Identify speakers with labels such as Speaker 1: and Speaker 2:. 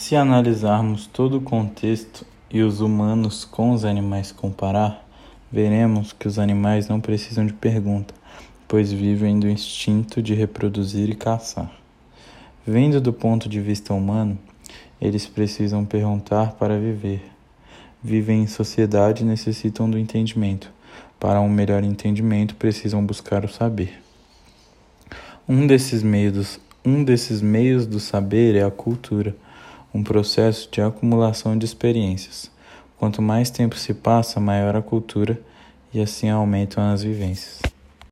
Speaker 1: Se analisarmos todo o contexto e os humanos com os animais comparar, veremos que os animais não precisam de pergunta, pois vivem do instinto de reproduzir e caçar. Vendo do ponto de vista humano, eles precisam perguntar para viver. Vivem em sociedade e necessitam do entendimento. Para um melhor entendimento, precisam buscar o saber. Um desses meios, um desses meios do saber é a cultura um processo de acumulação de experiências. Quanto mais tempo se passa, maior a cultura e assim aumentam as vivências.